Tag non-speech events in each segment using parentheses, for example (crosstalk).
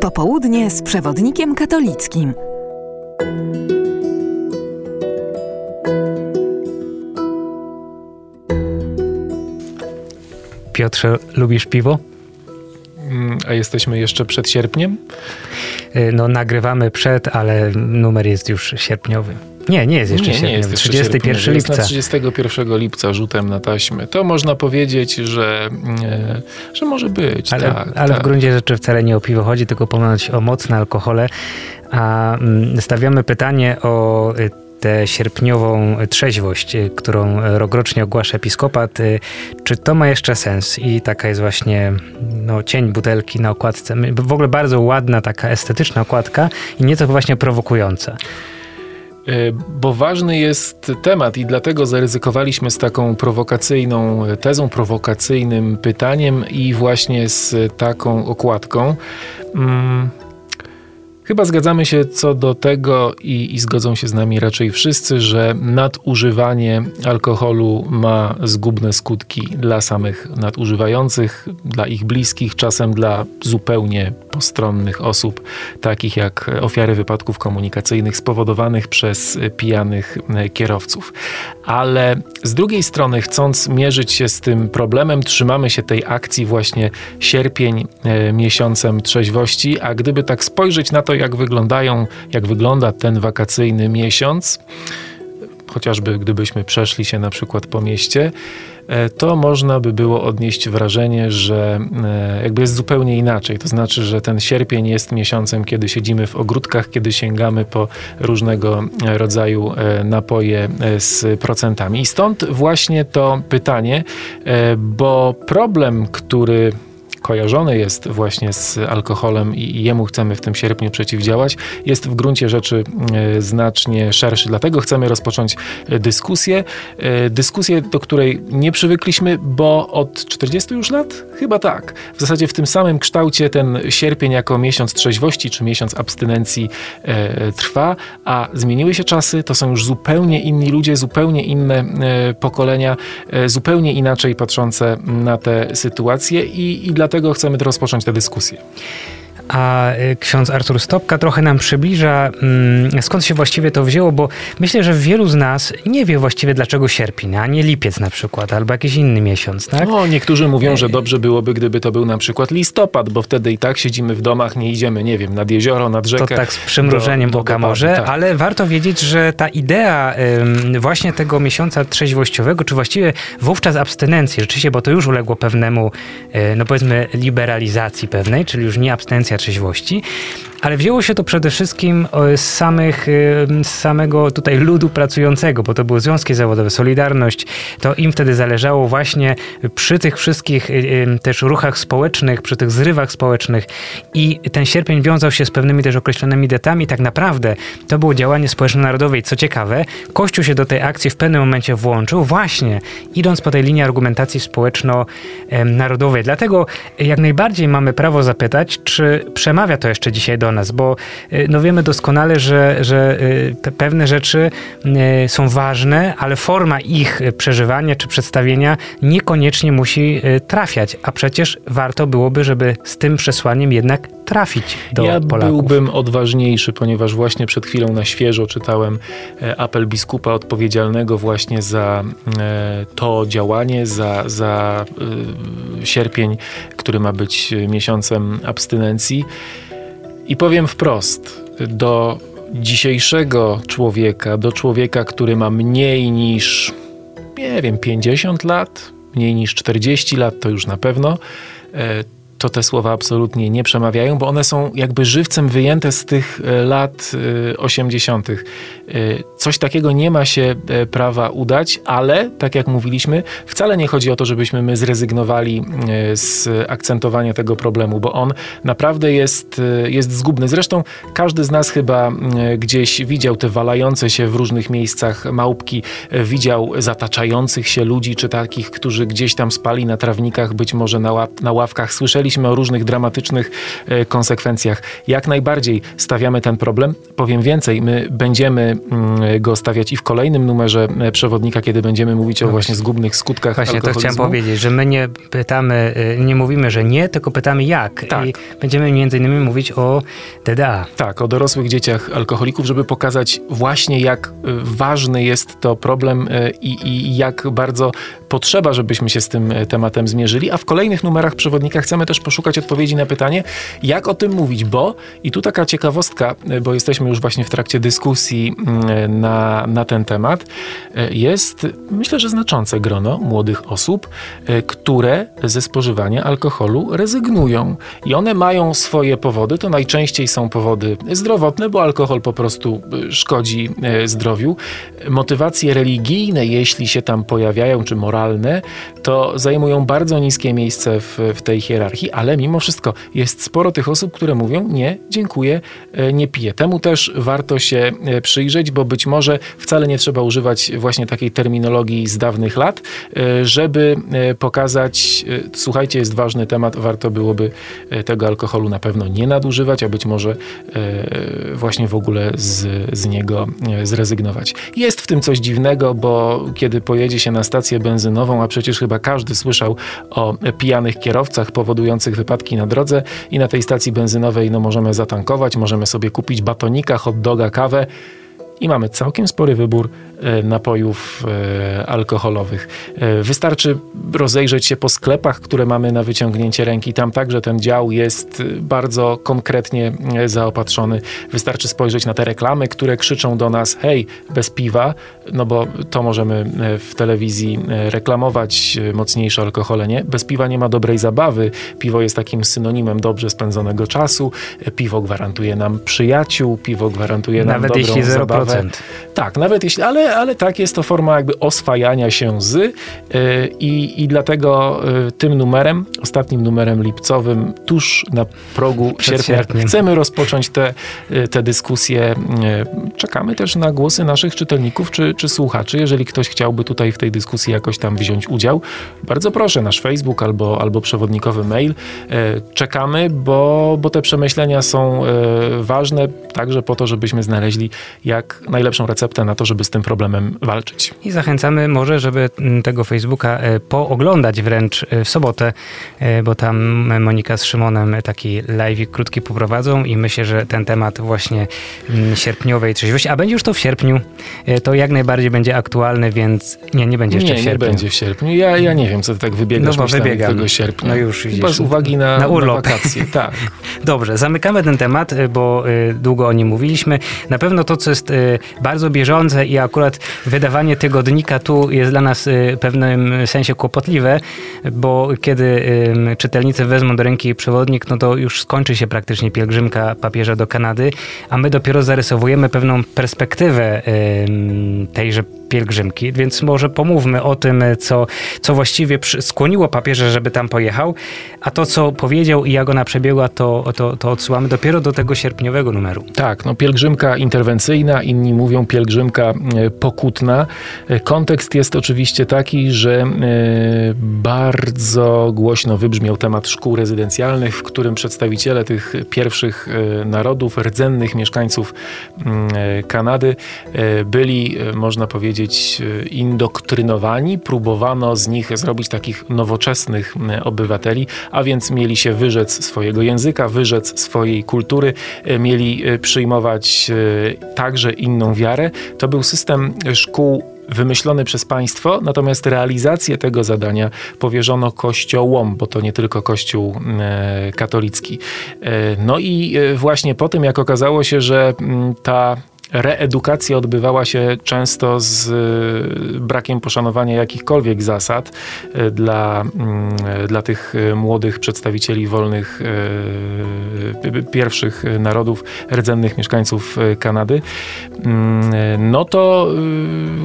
Popołudnie z przewodnikiem katolickim. Piotrze, lubisz piwo? Mm, a jesteśmy jeszcze przed sierpniem? Y, no, nagrywamy przed, ale numer jest już sierpniowy. Nie, nie jest jeszcze nie. Nie jest jeszcze 31 sierpniowy. lipca. Jest na 31 lipca rzutem na taśmę. To można powiedzieć, że, e, że może być. Ale, tak, ale tak. w gruncie rzeczy wcale nie o piwo chodzi, tylko ponoć o mocne alkohole. A mm, stawiamy pytanie o y, tę sierpniową trzeźwość, y, którą rokrocznie ogłasza episkopat. Y, Czy to ma jeszcze sens? I taka jest właśnie no, cień butelki na okładce. W ogóle bardzo ładna, taka estetyczna okładka i nieco właśnie prowokująca. E, Bo ważny jest temat i dlatego zaryzykowaliśmy z taką prowokacyjną tezą, prowokacyjnym pytaniem i właśnie z taką okładką. Chyba zgadzamy się co do tego i, i zgodzą się z nami raczej wszyscy, że nadużywanie alkoholu ma zgubne skutki dla samych nadużywających, dla ich bliskich, czasem dla zupełnie postronnych osób, takich jak ofiary wypadków komunikacyjnych spowodowanych przez pijanych kierowców. Ale z drugiej strony, chcąc mierzyć się z tym problemem, trzymamy się tej akcji właśnie sierpień e, miesiącem trzeźwości, a gdyby tak spojrzeć na to, jak wyglądają, jak wygląda ten wakacyjny miesiąc, chociażby gdybyśmy przeszli się na przykład po mieście, e, to można by było odnieść wrażenie, że e, jakby jest zupełnie inaczej. To znaczy, że ten sierpień jest miesiącem, kiedy siedzimy w ogródkach, kiedy sięgamy po różnego e, rodzaju napoje z procentami. I stąd właśnie to pytanie, bo problem, który kojarzony jest właśnie z alkoholem i jemu chcemy w tym sierpniu przeciwdziałać, jest w gruncie rzeczy e, znacznie szerszy. Dlatego chcemy rozpocząć e, dyskusję. E, Dyskusję, do której nie przywykliśmy, bo od 40 już lat? Chyba tak. W zasadzie w tym samym kształcie ten sierpień jako miesiąc trzeźwości czy miesiąc abstynencji trwa, a zmieniły się czasy, to są już zupełnie inni ludzie, zupełnie inne pokolenia, zupełnie inaczej patrzące na tę sytuację i, i dlatego chcemy rozpocząć tę dyskusję. A y, ksiądz Artur Stopka trochę nam przybliża, mm, skąd się właściwie to wzięło, bo myślę, że wielu z nas nie wie właściwie dlaczego sierpień, a nie lipiec na przykład, albo jakiś inny miesiąc, tak? No, niektórzy mówią, że dobrze byłoby, gdyby to był na przykład listopad, bo wtedy i tak siedzimy w domach, nie idziemy, nie wiem, nad jezioro, nad rzekę. To tak z przymrużeniem do- do- oka może, tak. ale warto wiedzieć, że ta idea właśnie tego miesiąca trzeźwościowego, czy właściwie wówczas abstynencji, rzeczywiście, bo to już uległo pewnemu, y, no powiedzmy, liberalizacji pewnej, czyli już nie abstynencja trzeźwości, ale wzięło się to przede wszystkim o, z, samych, y, z samego tutaj ludu pracującego, bo to były związki zawodowe, Solidarność, to im wtedy zależało właśnie przy tych wszystkich y, też ruchach społecznych, przy tych zrywach społecznych i ten sierpień wiązał się z pewnymi też określonymi datami. Tak naprawdę to było działanie społeczno-narodowe i co ciekawe, Kościół się do tej akcji w pewnym momencie włączył właśnie idąc po tej linii argumentacji społeczno-narodowej. Dlatego jak najbardziej mamy prawo zapytać, czy przemawia to jeszcze dzisiaj do nas, bo y, no wiemy doskonale, że, że y, pe- pewne rzeczy y, są ważne, ale forma ich przeżywania czy przedstawienia niekoniecznie musi trafiać, a przecież warto byłoby, żeby z tym przesłaniem jednak trafić do ja Polaków. byłbym odważniejszy, ponieważ właśnie przed chwilą na świeżo czytałem e, apel biskupa odpowiedzialnego właśnie za e, to działanie, za, za e, sierpień, który ma być miesiącem abstynencji. I powiem wprost, do dzisiejszego człowieka, do człowieka, który ma mniej niż, nie wiem, 50 lat, mniej niż 40 lat, to już na pewno, e, to te słowa absolutnie nie przemawiają, bo one są jakby żywcem wyjęte z tych e, lat e, 80. E, Coś takiego nie ma się e, prawa udać, ale tak jak mówiliśmy, wcale nie chodzi o to, żebyśmy my zrezygnowali e, z akcentowania tego problemu, bo on naprawdę jest, e, jest zgubny. Zresztą każdy z nas chyba e, gdzieś widział te walające się w różnych miejscach małpki, e, widział zataczających się ludzi, czy takich, którzy gdzieś tam spali na trawnikach, być może na, na ławkach. Słyszeliśmy rozmawialiśmy o różnych dramatycznych e, konsekwencjach. Jak najbardziej stawiamy ten problem. Powiem więcej, my będziemy mm, go stawiać i w kolejnym numerze e, przewodnika, kiedy będziemy mówić o właśnie zgubnych skutkach Właśnie to chciałem powiedzieć, że my nie pytamy, y, nie mówimy, że nie, tylko pytamy jak. Tak. I będziemy między innymi mówić o DDA. Tak, o dorosłych dzieciach alkoholików, żeby pokazać właśnie jak ważny jest to problem i, i jak bardzo potrzeba, żebyśmy się z tym y, tematem zmierzyli. A w kolejnych numerach przewodnika chcemy też poszukać odpowiedzi na pytanie, jak o tym mówić, bo i tu taka ciekawostka, y, bo jesteśmy już właśnie w trakcie dyskusji y, na, na ten temat, jest myślę, że znaczące grono młodych osób, które ze spożywania alkoholu rezygnują. I one mają swoje powody, to najczęściej są powody zdrowotne, bo alkohol po prostu szkodzi zdrowiu. Motywacje religijne, jeśli się tam pojawiają, czy moralne, to zajmują bardzo niskie miejsce w, w tej hierarchii, ale mimo wszystko jest sporo tych osób, które mówią: Nie, dziękuję, y, nie piję. Temu też warto się y, przyjrzeć, bo być może wcale nie trzeba używać właśnie takiej terminologii z dawnych lat, y, żeby pokazać, słuchajcie, jest ważny temat, warto byłoby tego alkoholu na pewno nie nadużywać, a być może właśnie w ogóle z, z niego zrezygnować. Jest w tym coś dziwnego, bo kiedy pojedzie się na stację benzynową, a przecież chyba każdy słyszał o pijanych kierowcach powodujących wypadki na drodze. I na tej stacji benzynowej no, możemy zatankować, możemy sobie kupić batonika, hot doga, kawę. I mamy całkiem spory wybór napojów e, alkoholowych. E, Wystarczy rozejrzeć się po sklepach, które mamy na wyciągnięcie ręki. Tam także ten dział jest e, bardzo konkretnie e, zaopatrzony. Wystarczy spojrzeć na te reklamy, które krzyczą do nas: hej, bez piwa, no bo to możemy e, w telewizji e, reklamować e, mocniejsze alkohole, nie? Bez piwa nie ma dobrej zabawy. Piwo jest takim synonimem dobrze spędzonego czasu. E, Piwo gwarantuje nam przyjaciół, piwo gwarantuje nam Nawet dobrą jeśli 0%. zabawę. Tak, nawet jeśli, ale, ale tak jest to forma jakby oswajania się z yy, i, i dlatego yy, tym numerem, ostatnim numerem lipcowym, tuż na progu sierpnia, chcemy rozpocząć te, yy, te dyskusje. Czekamy też na głosy naszych czytelników czy, czy słuchaczy. Jeżeli ktoś chciałby tutaj w tej dyskusji jakoś tam wziąć udział, bardzo proszę, nasz Facebook albo, albo przewodnikowy mail. Czekamy, bo, bo te przemyślenia są ważne także po to, żebyśmy znaleźli jak najlepszą receptę na to, żeby z tym problemem walczyć. I zachęcamy może, żeby mm, tego Facebooka e, pooglądać wręcz e, w sobotę, e, bo tam Monika z Szymonem taki live krótki poprowadzą i myślę, że ten temat właśnie mm, sierpniowej trzeźwości, a będzie już to w sierpniu, to jak najbardziej będzie aktualny, więc nie, nie będzie jeszcze nie, w nie sierpniu. będzie w sierpniu. Ja, ja nie wiem, co ty tak wybiegasz No bo wybiegam. tego sierpnia. No już Chyba z uwagi na, Na urlop. wakacje. (laughs) Tak. Dobrze, zamykamy ten temat, bo długo o nim mówiliśmy. Na pewno to, co jest bardzo bieżące i akurat wydawanie tygodnika tu jest dla nas y, w pewnym sensie kłopotliwe, bo kiedy czytelnicy wezmą do ręki przewodnik, no to już skończy się praktycznie pielgrzymka papieża do Kanady, a my dopiero zarysowujemy pewną perspektywę tejże pielgrzymki, więc może pomówmy o tym, co, co właściwie skłoniło papieża, żeby tam pojechał, a to, co powiedział i jak ona przebiegła, to, to, to odsyłamy dopiero do tego sierpniowego numeru. Tak, no pielgrzymka interwencyjna, inni mówią pielgrzymka e, pokutna. E, Kontekst jest oczywiście taki, że e, bardzo głośno wybrzmiał temat szkół rezydencjalnych, w którym przedstawiciele tych pierwszych narodów, rdzennych mieszkańców mm, Kanady byli, można powiedzieć, e, indoktrynowani. Próbowano z nich zrobić takich nowoczesnych obywateli, a więc mieli się wyrzec swojego języka, wyrzec swojej kultury, e, mieli e, przyjmować także inną wiarę. To był system szkół wymyślony przez państwo, natomiast realizację tego zadania powierzono kościołom, bo to nie tylko kościół katolicki. No i właśnie po tym, jak okazało się, że ta reedukacja odbywała się często z e, brakiem poszanowania jakichkolwiek zasad e, dla, mm, dla tych e, młodych przedstawicieli wolnych pierwszych narodów, rdzennych mieszkańców Kanady, mm, no to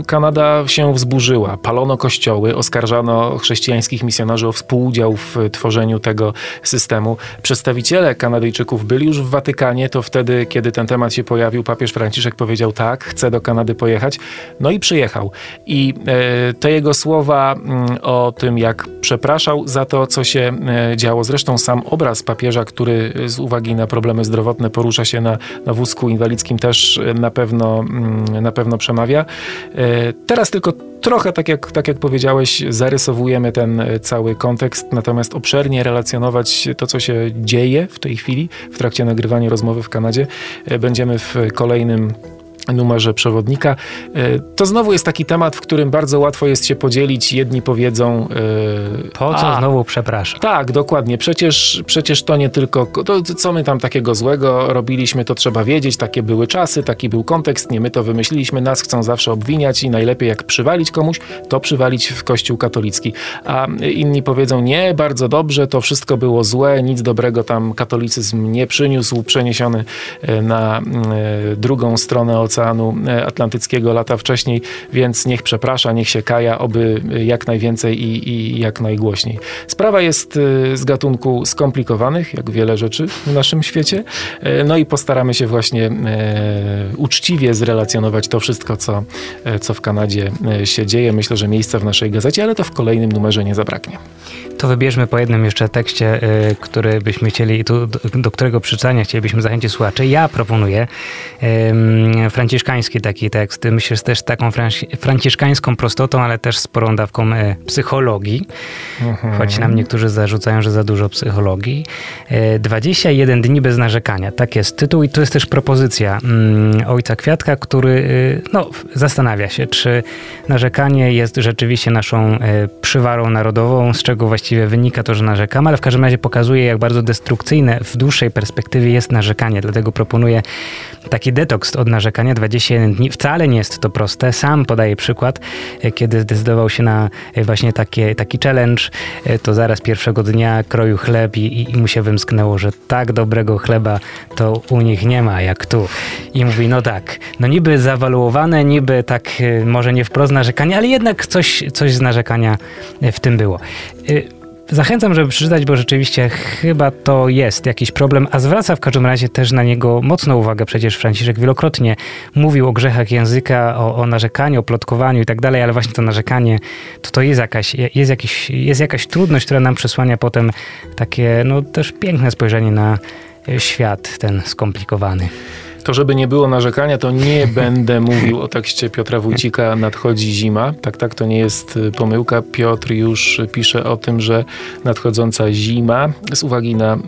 Kanada się wzburzyła. Palono kościoły, oskarżano chrześcijańskich misjonarzy o współudział w tworzeniu tego systemu. Przedstawiciele Kanadyjczyków byli już w Watykanie, to wtedy, kiedy ten temat się pojawił, papież Franciszek powiedział tak, chcę do Kanady pojechać. No i przyjechał. I e, te jego słowa mm, o tym, jak przepraszał za to, co się e, działo. Zresztą sam obraz papieża, który z uwagi na problemy zdrowotne porusza się na, na wózku inwalidzkim też na pewno, mm, na pewno przemawia. E, teraz tylko trochę, tak jak, tak jak powiedziałeś, zarysowujemy ten cały kontekst, natomiast obszernie relacjonować to, co się dzieje w tej chwili w trakcie nagrywania rozmowy w Kanadzie, będziemy w kolejnym numerze przewodnika. E, to znowu jest taki temat, w którym bardzo łatwo jest się podzielić. Jedni powiedzą... Yy, po co a, znowu przepraszam? Tak, dokładnie. Przecież, przecież to nie tylko... To, co my tam takiego złego robiliśmy, to trzeba wiedzieć. Takie były czasy, taki był kontekst. Nie my to wymyśliliśmy. Nas chcą zawsze obwiniać i najlepiej jak przywalić komuś, to przywalić w Kościół katolicki. A inni powiedzą, nie, bardzo dobrze, to wszystko było złe, nic dobrego tam katolicyzm nie przyniósł, przeniesiony e, na drugą stronę oceanu Atlantyckiego lata wcześniej, więc niech przeprasza, niech się kaja, oby jak najwięcej i, i jak najgłośniej. Sprawa jest e, z gatunku skomplikowanych, jak wiele rzeczy w naszym świecie, e, no i postaramy się właśnie uczciwie zrelacjonować to wszystko, co, co w Kanadzie się dzieje. Myślę, że miejsca w naszej gazecie, ale to w kolejnym numerze nie zabraknie. To wybierzmy po jednym jeszcze tekście, który byśmy chcieli, do, do którego przeczytania chcielibyśmy zachęcić słuchaczy. Ja proponuję um, franciszkański taki tekst. Myślę, że też taką franciszkańską prostotą, ale też sporą dawką e, psychologii. Mhm. Choć nam niektórzy zarzucają, że za dużo psychologii. 21 e, dni bez narzekania. Tak jest tytuł i to jest też propozycja ojca Kwiatka, który no, zastanawia się, czy narzekanie jest rzeczywiście naszą przywarą narodową, z czego właściwie wynika to, że narzekamy, ale w każdym razie pokazuje, jak bardzo destrukcyjne w dłuższej perspektywie jest narzekanie. Dlatego proponuję taki detoks od narzekania 21 dni. Wcale nie jest to proste. Sam podaję przykład, e, kiedy zdecydował się na e, właśnie takie, taki challenge, e, to zaraz pierwszego dnia kroił chleb i, i mu się wymsknęło, że tak dobrego chleba to u nich nie ma jak tu. I mówi, no tak, no niby zawaluowane, niby tak może nie wprost narzekanie, ale jednak coś, coś z narzekania w tym było. Zachęcam, żeby przeczytać, bo rzeczywiście chyba to jest jakiś problem, a zwraca w każdym razie też na niego mocną uwagę. Przecież Franciszek wielokrotnie mówił o grzechach języka, o, o narzekaniu, o plotkowaniu i tak dalej, ale właśnie to narzekanie to, to jest, jakaś, jest, jakiś, jest jakaś trudność, która nam przesłania potem takie no, też piękne spojrzenie na świat ten skomplikowany. To żeby nie było narzekania, to nie (laughs) będę mówił o tekście Piotra Wójcika Nadchodzi zima. Tak, tak, to nie jest y, pomyłka. Piotr już pisze o tym, że nadchodząca zima z uwagi na y,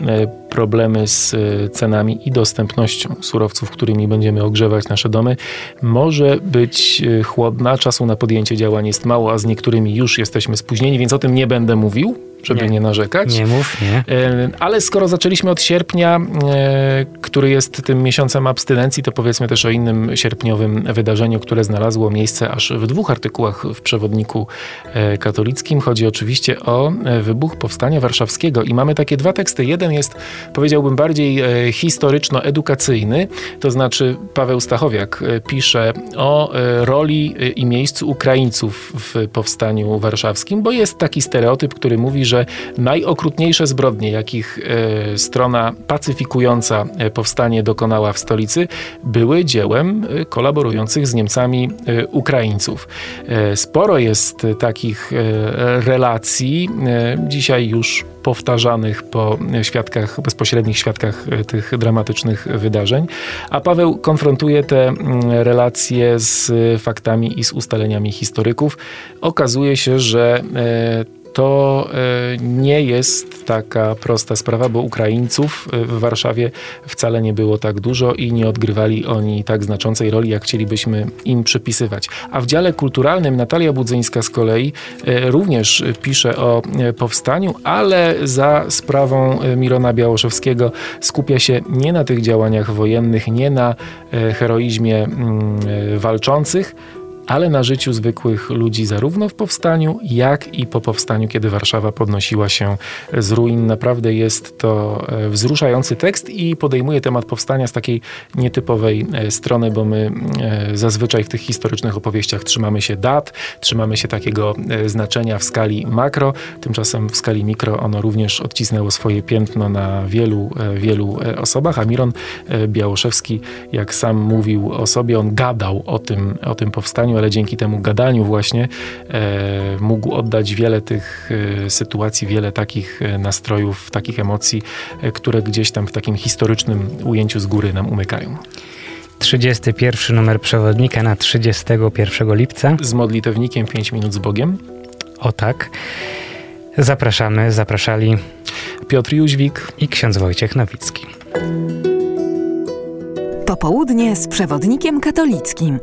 problemy z y, cenami i dostępnością surowców, którymi będziemy ogrzewać nasze domy, może być chłodna. Czasu na podjęcie działań jest mało, a z niektórymi już jesteśmy spóźnieni, więc o tym nie będę mówił żeby nie, nie narzekać. Nie mów, nie. E, ale skoro zaczęliśmy od sierpnia, e, który jest tym miesiącem abstynencji, to powiedzmy też o innym sierpniowym wydarzeniu, które znalazło miejsce aż w dwóch artykułach w przewodniku e, katolickim. Chodzi oczywiście o wybuch Powstania Warszawskiego i mamy takie dwa teksty. Jeden jest, powiedziałbym, bardziej historyczno-edukacyjny, to znaczy Paweł Stachowiak pisze o roli i miejscu Ukraińców w Powstaniu Warszawskim, bo jest taki stereotyp, który mówi, że że najokrutniejsze zbrodnie, jakich e, strona pacyfikująca e, powstanie dokonała w stolicy, były dziełem e, kolaborujących z Niemcami Ukraińców. Sporo jest takich relacji, dzisiaj już powtarzanych po świadkach, bezpośrednich świadkach tych dramatycznych wydarzeń, a Paweł konfrontuje te relacje z faktami i z ustaleniami historyków. Okazuje się, że to e, nie jest taka prosta sprawa, bo Ukraińców e, w Warszawie wcale nie było tak dużo i nie odgrywali oni tak znaczącej roli, jak chcielibyśmy im przypisywać. A w dziale kulturalnym Natalia Budzyńska z kolei e, również pisze o powstaniu, ale za sprawą Mirona Białoszewskiego skupia się nie na tych działaniach wojennych, nie na heroizmie mm, walczących, ale na życiu zwykłych ludzi, zarówno w powstaniu, jak i po powstaniu, kiedy Warszawa podnosiła się z ruin. Naprawdę jest to e, wzruszający tekst i podejmuje temat powstania z takiej nietypowej e, strony, bo my e, zazwyczaj w tych historycznych opowieściach trzymamy się dat, trzymamy się takiego znaczenia w skali makro, tymczasem w skali mikro ono również odcisnęło swoje piętno na wielu, wielu osobach, a Miron Białoszewski, jak sam mówił o sobie, on gadał o tym, o tym powstaniu, ale dzięki temu gadaniu właśnie e, mógł oddać wiele tych e, sytuacji, wiele takich e, nastrojów, takich emocji, e, które gdzieś tam w takim historycznym ujęciu z góry nam umykają. 31 numer przewodnika na 31 lipca. Z modlitewnikiem 5 minut z Bogiem. O tak. Zapraszamy, zapraszali Piotr Jóźwik i ksiądz Wojciech Nowicki. Popołudnie z przewodnikiem katolickim.